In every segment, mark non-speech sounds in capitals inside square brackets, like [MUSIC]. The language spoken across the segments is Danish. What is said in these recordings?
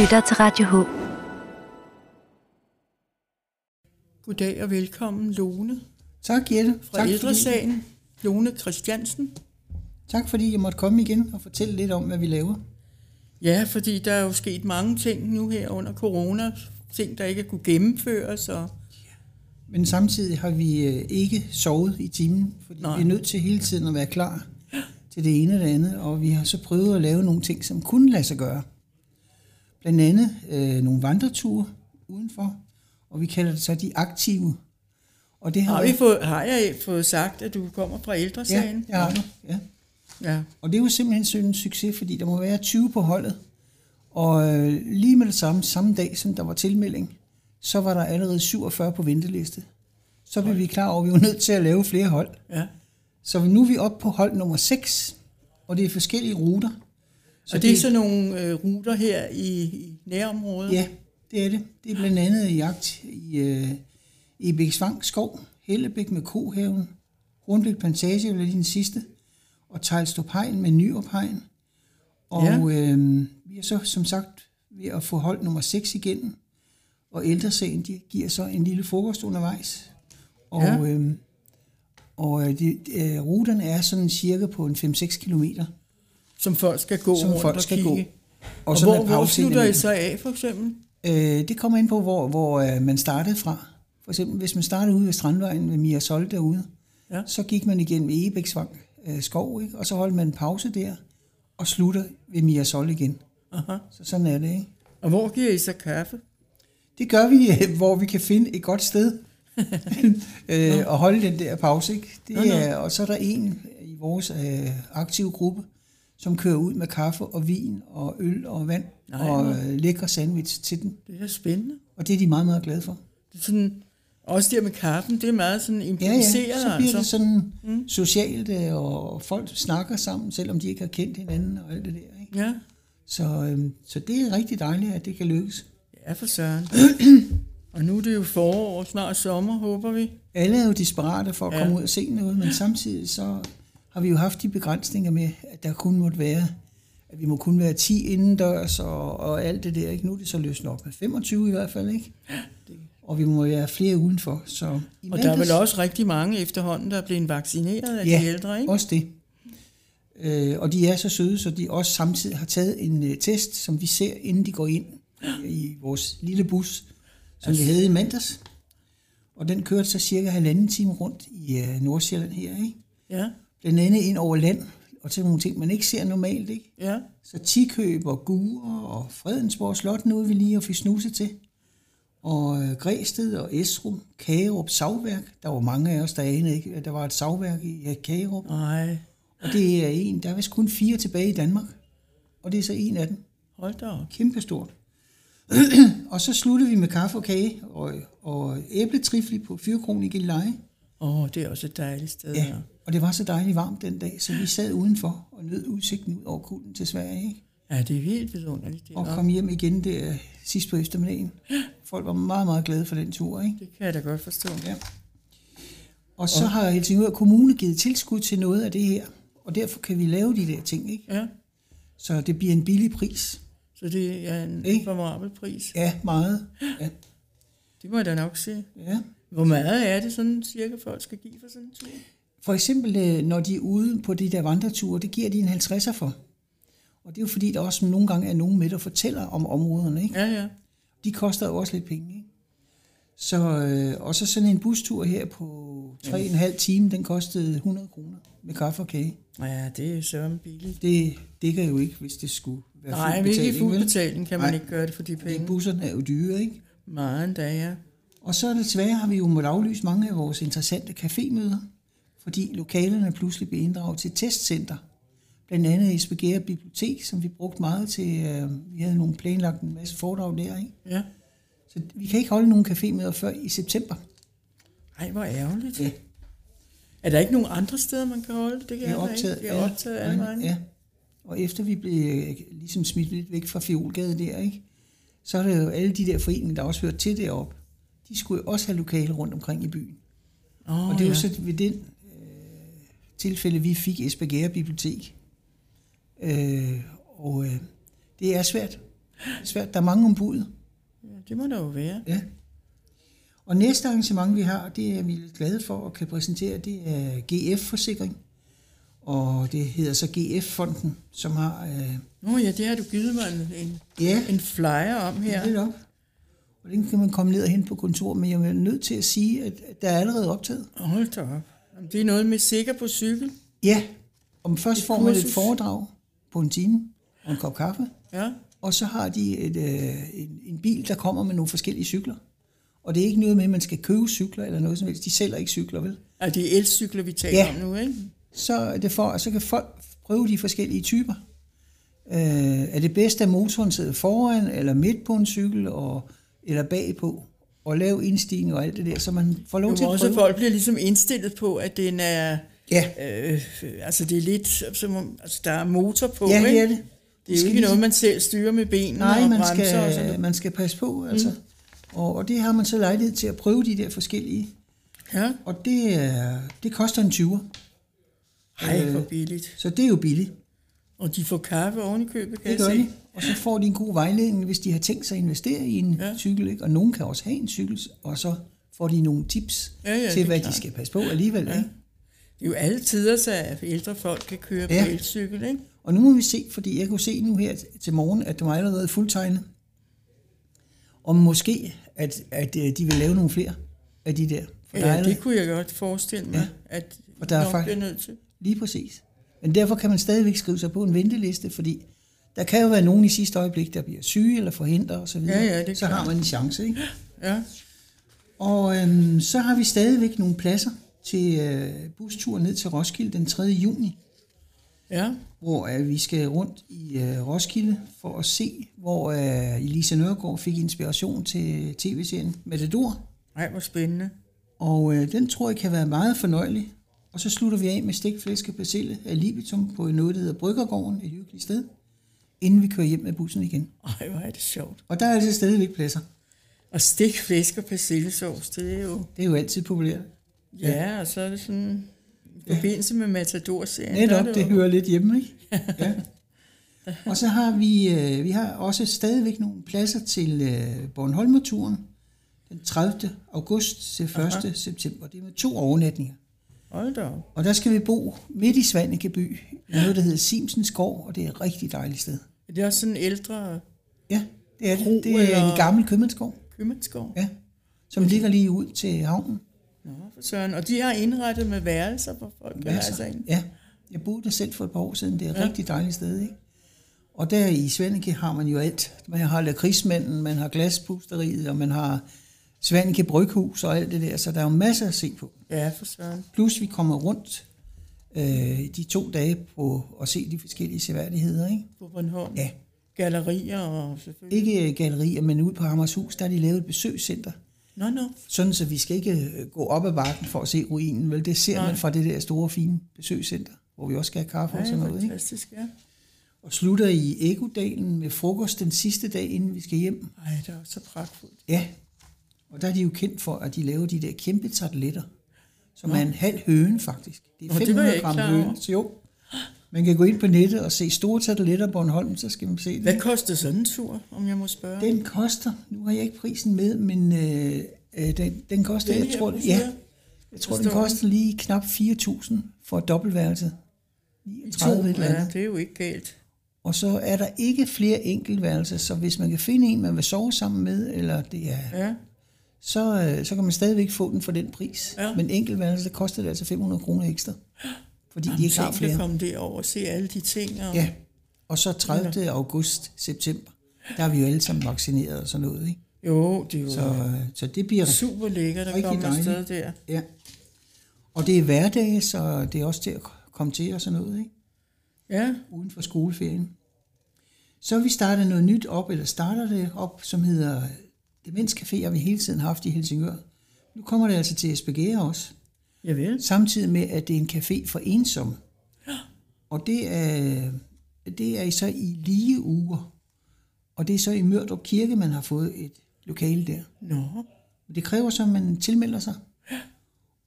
lytter til Radio H. Goddag og velkommen, Lone Tak, Jette. fra tak, Ældresagen. Lone Christiansen. tak fordi jeg måtte komme igen og fortælle lidt om, hvad vi laver. Ja, fordi der er jo sket mange ting nu her under corona. Ting, der ikke kunne gennemføres. Og, Men samtidig har vi øh, ikke sovet i timen, fordi. Nej. vi er nødt til hele tiden at være klar til det ene og det andet, og vi har så prøvet at lave nogle ting, som kunne lade sig gøre. Blandt andet øh, nogle vandreture udenfor, og vi kalder det så de aktive. Og det har, har, vi fået, har jeg fået sagt, at du kommer fra ja, Ældresagen? jeg har du. Ja. ja. Og det er jo simpelthen sådan en succes, fordi der må være 20 på holdet. Og øh, lige med det samme, samme dag, som der var tilmelding, så var der allerede 47 på venteliste. Så blev vi klar over, at vi var nødt til at lave flere hold. ja. Så nu er vi oppe på hold nummer 6, og det er forskellige ruter. Så og det er sådan nogle øh, ruter her i, i nærområdet? Ja, det er det. Det er blandt andet jagt i, øh, i Bæksvang skov, Hellebæk med Kohaven, Hornbæk Plantage var lige den sidste, og Tejlstrup Hegn med Nyrup Hegn. Og Ja. øh, vi er så som sagt ved at få hold nummer 6 igen, og ældresagen de giver så en lille frokost undervejs. Og, Ja. ja. øh, og øh, de, øh, ruterne er sådan cirka på en 5-6 kilometer, Som folk skal gå som rundt folk og skal kigge. gå. Og, og så hvor, hvor slutter I så af, for eksempel? Øh, det kommer ind på, hvor, hvor øh, man startede fra. For eksempel, hvis man startede ude ved Strandvejen ved Mia Sol derude, Ja. så gik man igennem Egebæksvang øh, skov, ikke? og så holdt man en pause der, og slutter ved Mia Sol igen. Aha. Så sådan er det, ikke? Og hvor giver I så kaffe? Det gør vi, øh, hvor vi kan finde et godt sted [LAUGHS] øh, og holde den der pause. Ikke? Det Nå, nå. er, og så er der en i vores øh, aktive gruppe, som kører ud med kaffe og vin og øl og vand Nej, og hvor- øh, lækre sandwich til den. Det er spændende. Og det er de meget, meget glade for. Det er sådan, også der med kaffen, det er meget sådan Ja, ja, improviseret. så bliver det altså. sådan mm. socialt, øh, og folk snakker sammen, selvom de ikke har kendt hinanden og alt det der. Ikke? Ja, Så, øhm, så det er rigtig dejligt, at det kan lykkes. ja for søren. [CLEARS THROAT] og nu er det jo forår, snart sommer, håber vi. Alle er jo desperate for at Ja. komme ud og se noget, men samtidig så har vi jo haft de begrænsninger med, at der kun måtte være, at vi må kun være 10 indendørs og, og alt det der. Ikke? Nu er det så løsnet op med 25 i hvert fald, ikke? Og vi må være flere udenfor. Så Og der er vel også rigtig mange efterhånden, der er blevet vaccineret af Ja, de ældre, ikke? Også det. Øh, og de er så søde, så de også samtidig har taget en øh, test, som vi ser, inden de går ind i vores lille bus, som vi havde i mandags. Og den kørte så cirka halvanden time rundt i øh, Nordsjælland her, ikke? Ja, Blandt andet ind over land, og til nogle ting, man ikke ser normalt, ikke? ja. Så Tikøb og Gure og Fredensborg Slot nåede vi lige at få snuse til. Og øh, Græsted og Esrum, Kagerup Savværk. Der var mange af os, der anede ikke, at der var et savværk i ja, Kagerup. Nej, Og det er en, der er vist kun fire tilbage i Danmark. Og det er så en af dem. hold da op. Kæmpestort. [CLEARS THROAT] og så sluttede vi med kaffe og kage og, og æbletrifli på Fyrkronen i Gilleleje. Åh, oh, det er også et dejligt sted. Ja, og det var så dejligt varmt den dag, så vi sad udenfor og nød udsigten ud over kulden til Sverige. Ikke? ja det er helt vidunderligt. Det, Og kom hjem igen der sidst på eftermiddagen. Folk var meget, meget glade for den tur. Ikke? det kan jeg da godt forstå. Ja. Og så har Helsingør Kommune givet tilskud til noget af det her, og derfor kan vi lave de der ting. Ikke? Ja, Så det bliver en billig pris. så det er en Ikke? formabel pris. Ja, meget. Ja. Det må jeg da nok sige. ja. Hvor meget er det sådan cirka, folk skal give for sådan en tur? For eksempel, øh, når de er ude på de der vandreture, det giver de en 50'er for. Og det er jo fordi, der også nogle gange er nogen med, der fortæller om områderne. Ikke? Ja, ja. De koster jo også lidt penge. Ikke? Så, øh, og så sådan en bustur her på 3,5 time, den kostede 100 kroner med kaffe og kage. Ja, det er sørme billigt. Det dækker jo ikke, hvis det skulle være Nej, fuld men ikke i betaling. fuld betaling kan man Nej. ikke gøre det for de penge. Busserne er jo dyre, ikke? Meget endda, ja. Og så desværre har vi jo måttet aflyse mange af vores interessante cafémøder, fordi lokalerne pludselig blev inddraget til testcenter. Blandt andet Esbjerg Bibliotek, som vi brugte meget til, øh, vi havde nogle planlagt en masse foredrag der, ikke? Ja. Så vi kan ikke holde nogen cafémøder før i september. Ej, hvor ærgerligt. Ja. Er der ikke nogen andre steder, man kan holde det? Det er jeg optaget, ikke. Det er optaget alle vejen. Ja. Og efter vi blev øh, ligesom smidt lidt væk fra Fiolgade der, ikke? så er der jo alle de der foreninger, der også hører til deroppe. De skulle jo også have lokale rundt omkring i byen. Oh, Og det er jo ja. så ved den øh, tilfælde, vi fik Esbjerg Bibliotek. Øh, og øh, det er svært. Det er svært. Der er mange ombud. Ja, det må der jo være. Ja. Og næste arrangement, vi har, det er vi lidt glade for at kan præsentere, det er GF-forsikring. Og det hedder så GF-fonden, som har... Øh, Nå ja, det har du givet mig en, en, ja, en flyer om her. ja. lidt op. Og den kan man komme ned og hente på kontor, men jeg er nødt til at sige, at der er allerede optaget. Hold da op. Det er noget med sikker på cykel. Ja, om først Et får man et kursus. foredrag på en time og en kop kaffe, Ja. og så har de et, øh, en, en bil, der kommer med nogle forskellige cykler. Og det er ikke noget med, at man skal købe cykler eller noget som helst. De sælger ikke cykler, vel? Og det er elcykler, vi taler Ja. om nu, ikke? Så, er det for, så kan folk prøve de forskellige typer. Øh, er det bedst, at motoren sidder foran eller midt på en cykel, og, eller bagpå, og lave indstigning og alt det der, så man får lov til Jo, at også prøve. folk bliver ligesom indstillet på, at den er... Ja, Øh, altså det er lidt som om, altså der er motor på, ja, ikke? det er det. Det er jo ikke noget, man selv styrer med benene Nej, og man bremser og sådan skal, noget. man skal passe på, altså. Mm. Og, og det har man så lejlighed til at prøve de der forskellige. Ja, Og det, er, det koster en 20'er, hej, Øh, hvor billigt. så det er jo billigt. Og de får kaffe oven i købet, kan Det jeg se. de. Og så får de en god vejledning, hvis de har tænkt sig at investere i en Ja. cykel. Ikke? Og nogen kan også have en cykel, og så får de nogle tips Ja, ja, til, hvad klart. de skal passe på alligevel. Ja. Ikke? Det er jo alle tider, så at ældre folk kan køre Ja. på elcykel, ikke? Og nu må vi se, fordi jeg kunne se nu her til morgen, at det var allerede fuldtegnet. Og måske, at, at øh, de vil lave nogle flere af de der. For Ja, det kunne jeg godt forestille mig, Ja. at Og der er nok fakt- bliver nødt til. Lige præcis. Men derfor kan man stadigvæk skrive sig på en venteliste, fordi der kan jo være nogen i sidste øjeblik, der bliver syge eller forhindret osv. Ja, ja, det så klart. har man en chance. Ikke? [GASPS] Ja, Og øhm, så har vi stadigvæk nogle pladser til øh, busturen ned til Roskilde den 3. juni, ja. hvor øh, vi skal rundt i øh, Roskilde for at se, hvor øh, Elisa Nørgaard fik inspiration til tv-serien Matador. Ej, hvor spændende. Og øh, den tror jeg kan være meget fornøjelig. Og så slutter vi af med flæsk og persille af libitum på noget, der hedder Bryggergården, et hyggeligt sted, inden vi kører hjem med bussen igen. Ej, hvor er det sjovt. Og der er altså stadigvæk pladser. Og stik flæsk og persillesovs, det er jo... Det er jo altid populært. Ja, og så er det sådan... I forbindelse med Matador-serien. Netop, det jo- hører lidt hjemme, ikke? [LAUGHS] Ja. Og så har vi, øh, vi har også stadigvæk nogle pladser til øh, Bornholmerturen den 30. august til 1. Aha. september. Det er med to overnatninger. Hold da. Og der skal vi bo midt i Svanekeby, i noget, der hedder Simsens Gård, og det er et rigtig dejligt sted. Er det også sådan en ældre Ja, det er Kro det. Det er eller- en gammel købmandsgård, købmandsgård? ja, som ligger lige ud til havnen. Nå, for søren. Og de har indrettet med værelser, hvor folk kan lade sig ind. Ja, jeg boede der selv for et par år siden. Det er et Ja. rigtig dejligt sted, ikke? Og der i Svanike har man jo alt. Man har lakridsmanden, man har glaspusteriet, og man har Svanike Bryghus og alt det der, så der er jo masser at se på. Ja, for søren. Plus vi kommer rundt øh, de to dage på at se de forskellige seværdigheder, ikke? På Bornholm. Ja, Gallerier og selvfølgelig. ikke øh, gallerier, men ude på Hammershus, der har de lavet et besøgscenter. Nå, nå. Sådan, så vi skal ikke øh, gå op ad bakken for at se ruinen, vel? Det ser Nej. man fra det der store, fine besøgscenter, hvor vi også skal have kaffe og Ej, sådan noget, ikke? fantastisk, ja. og slutter i Egodalen med frokost den sidste dag, inden vi skal hjem. Ej, det er også så pragtfuldt. Ja, og der er de jo kendt for, at de laver de der kæmpe tarteletter, som er en halv høne faktisk. Det er Nå, det var jeg 500 ikke gram høne. Så jo, man kan gå ind på nettet og se store tarteletter på Bornholm, så skal man se det. Hvad koster sådan en tur, om jeg må spørge? Den koster, nu har jeg ikke prisen med, men øh, øh, den, den koster, Den jeg tror, ja, jeg tror, den koster lige knap 4.000 for et dobbeltværelse. I 39 to, et eller ja, andet. det er jo ikke galt. Og så er der ikke flere enkeltværelser, så hvis man kan finde en, man vil sove sammen med, eller det er, Ja, så, øh, så kan man stadigvæk få den for den pris. Ja. Men enkeltværelser, det koster det altså 500 kroner ekstra. Fordi de Jamen, ikke har flere. komme derover og se alle de ting. Og... Ja. Og så 30. august, september, der er vi jo alle sammen vaccineret og sådan noget. Ikke? Jo, det er jo Så, øh, så det bliver super lækkert at komme afsted der. Ja. Og det er hverdag, så det er også til at komme til og sådan noget, ikke? Ja, uden for skoleferien. Så vi startet noget nyt op, eller starter det op, som hedder Demenscafé, har vi hele tiden haft i Helsingør. Nu kommer det altså til Esbjerg også, jeg ved. samtidig med, at det er en café for ensomme. Og det er, det er så i lige uger. Og det er så i Mørdrup Kirke, man har fået et lokale der. Nå, det kræver så, at man tilmelder sig.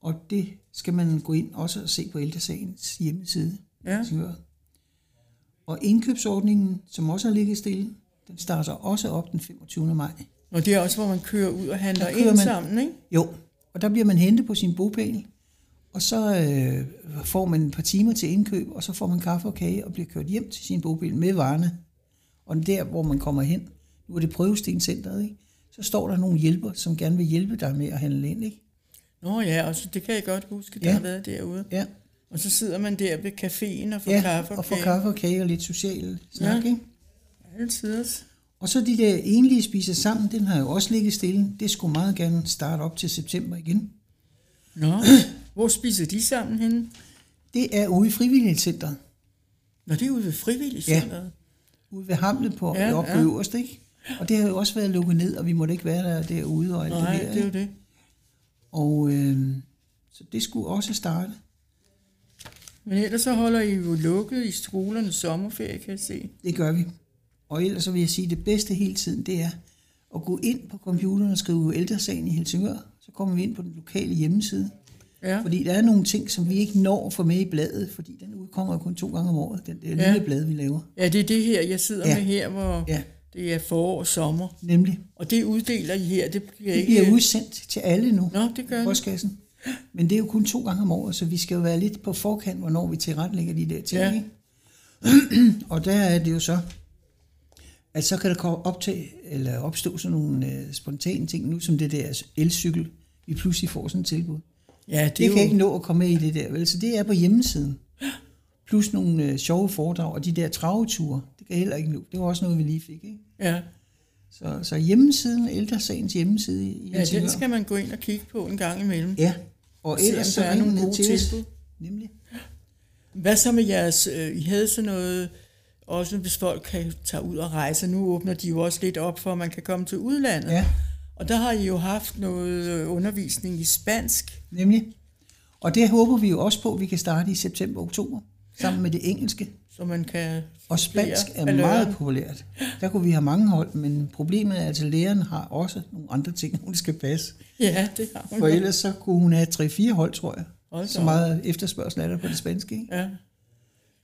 Og det skal man gå ind også og se på ældresagens hjemmeside. ja. Og indkøbsordningen, som også har ligget stille, Den starter også op den 25. maj. Og det er også, hvor man kører ud og handler ind man- sammen, ikke? Jo, og der bliver man hentet på sin bopæl, og så øh, får man et par timer til indkøb, og så får man kaffe og kage og bliver kørt hjem til sin bopæl med varerne. Og der, hvor man kommer hen, nu er det prøvestencenteret, ikke? så står der nogle hjælper, som gerne vil hjælpe dig med at handle ind. Ikke? Nå ja, og så, det kan jeg godt huske, der Ja. har været derude. Ja, Og så sidder man der ved caféen og får ja kaffe og, og får kage. kaffe og kage og lidt social snak. Ja. Ikke? Altid. Og så de der enlige spiser sammen, den har jo også ligget stille. Det skulle meget gerne starte op til september igen. Nå, hvor spiser de sammen henne? Det er ude i frivilligcenteret, Nå, det er ude ved frivilligcenteret. ude ved Hamlet på, Ja, ja, oppe ja. ja. øverst, ikke? Og det har jo også været lukket ned, og vi måtte ikke være der derude og alt Nej, det der. det er det. Og øh, så det skulle også starte. Men ellers så holder I jo lukket i skolernes sommerferie, kan jeg se. Det gør vi. Og ellers så vil jeg sige, at det bedste hele tiden, det er at gå ind på computeren og skrive ældresagen i Helsingør. Så kommer vi ind på den lokale hjemmeside. Ja, Fordi der er nogle ting, som vi ikke når at få med i bladet, fordi den udkommer jo kun to gange om året, den der Ja. lille blad, vi laver. ja det er det her, jeg sidder Ja. med her, hvor Ja, det er forår og sommer. nemlig. Og det uddeler I her, det bliver Det ikke... bliver udsendt til alle nu. Nå, det gør postkassen. Men det er jo kun to gange om året, så vi skal jo være lidt på forkant, hvornår vi tilrettelægger de der ting. Ja. [CLEARS THROAT] og der er det jo så, at så kan der komme op til, eller opstå sådan nogle øh, spontane ting, nu som det der elcykel, vi pludselig får sådan et tilbud. Ja, det, Det kan jo... ikke nå at komme med i det der, vel? Så det er på hjemmesiden. Plus nogle øh, sjove foredrag, og de der traveture, det kan heller ikke nå. Det var også noget, vi lige fik, ikke? Ja, Så, så hjemmesiden, ældresagens hjemmeside i ja, den skal man gå ind og kigge på en gang imellem. Ja, og ellers så er nogle gode til tilbud. Nemlig. Hvad så med jeres... Øh, I havde sådan noget... Også hvis folk kan tage ud og rejse. Nu åbner de jo også lidt op for, at man kan komme til udlandet. Ja, Og der har I jo haft noget øh, undervisning i spansk. nemlig. Og det håber vi jo også på, at vi kan starte i september-oktober, sammen med det engelske. så man kan... Og spansk er meget populært. Der kunne vi have mange hold, men problemet er, at læreren har også nogle andre ting, [LAUGHS] hun skal passe. Ja, det har hun. For ellers så kunne hun have 3-4 hold, tror jeg. Hold Så meget efterspørgsel er der på det spanske, ikke? Ja.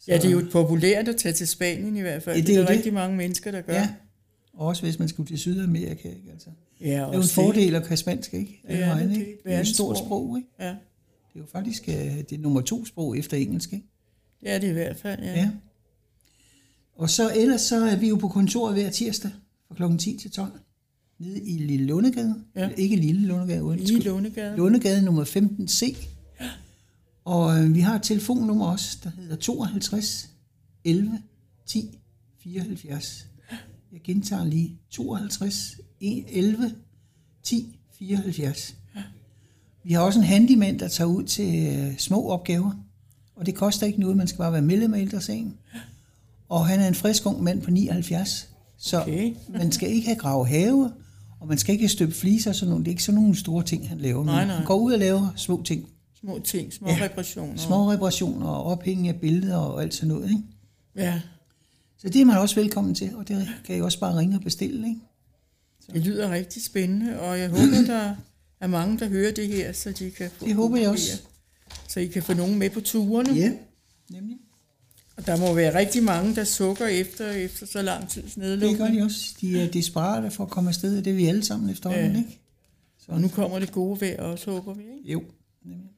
Ja, det er jo populært at tage til Spanien i hvert fald. Ja, det, det er er jo det. rigtig mange mennesker, der gør. Ja. Og også hvis man skulle til Sydamerika, ikke? Altså. ja Det er jo en fordel at kan spansk, ikke? Er Alle vegne, det, er ikke? et Det er et stort sprog, ikke? Ja, Det er jo faktisk øh, det er nummer to sprog efter engelsk, ikke? det er det i hvert fald, ja. Ja. Og så ellers så er vi jo på kontoret hver tirsdag fra kl. 10 til 12. Nede i Lille Lundegade. Ja. Ja. Ikke Lille Lundegade, undskyld. Lundegade. Lundegade nummer 15C. Og øh, vi har et telefonnummer også, der hedder 52 11 10 74. Jeg gentager lige. 52 11 10 74. Vi har også en handyman, der tager ud til øh, små opgaver. Og det koster ikke noget, man skal bare være medlem af ældresagen. Og han er en frisk ung mand på 79. Så Okay. man skal ikke have grave have, og man skal ikke have støbt fliser og sådan noget. Det er ikke sådan nogle store ting, han laver. Nej, men nej. Han går ud og laver små ting. Små ting, små Ja. reparationer. Små reparationer og ophængning af billeder og alt sådan noget. Ikke? Ja, Så det er man også velkommen til, og det kan I også bare ringe og bestille. Ikke? det lyder rigtig spændende, og jeg håber, [CLEARS THROAT] der er mange, der hører det her, så de kan få Det håber jeg også. Så I kan få nogen med på turene. Ja, nemlig. Og der må være rigtig mange, der sukker efter, efter så lang tids Det nedlukning. gør de også. De er desperate for at komme afsted, og det er vi alle sammen efterhånden, Ja. ikke? Og nu kommer det gode vejr også, håber vi. Ikke? Jo, nemlig.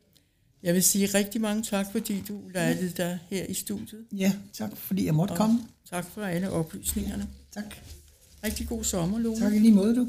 Jeg vil sige rigtig mange tak, fordi du lejede dig her i studiet. Ja, tak fordi jeg måtte komme. Tak for alle oplysningerne. Tak. Rigtig god sommer, Lone. Tak i lige måde, du.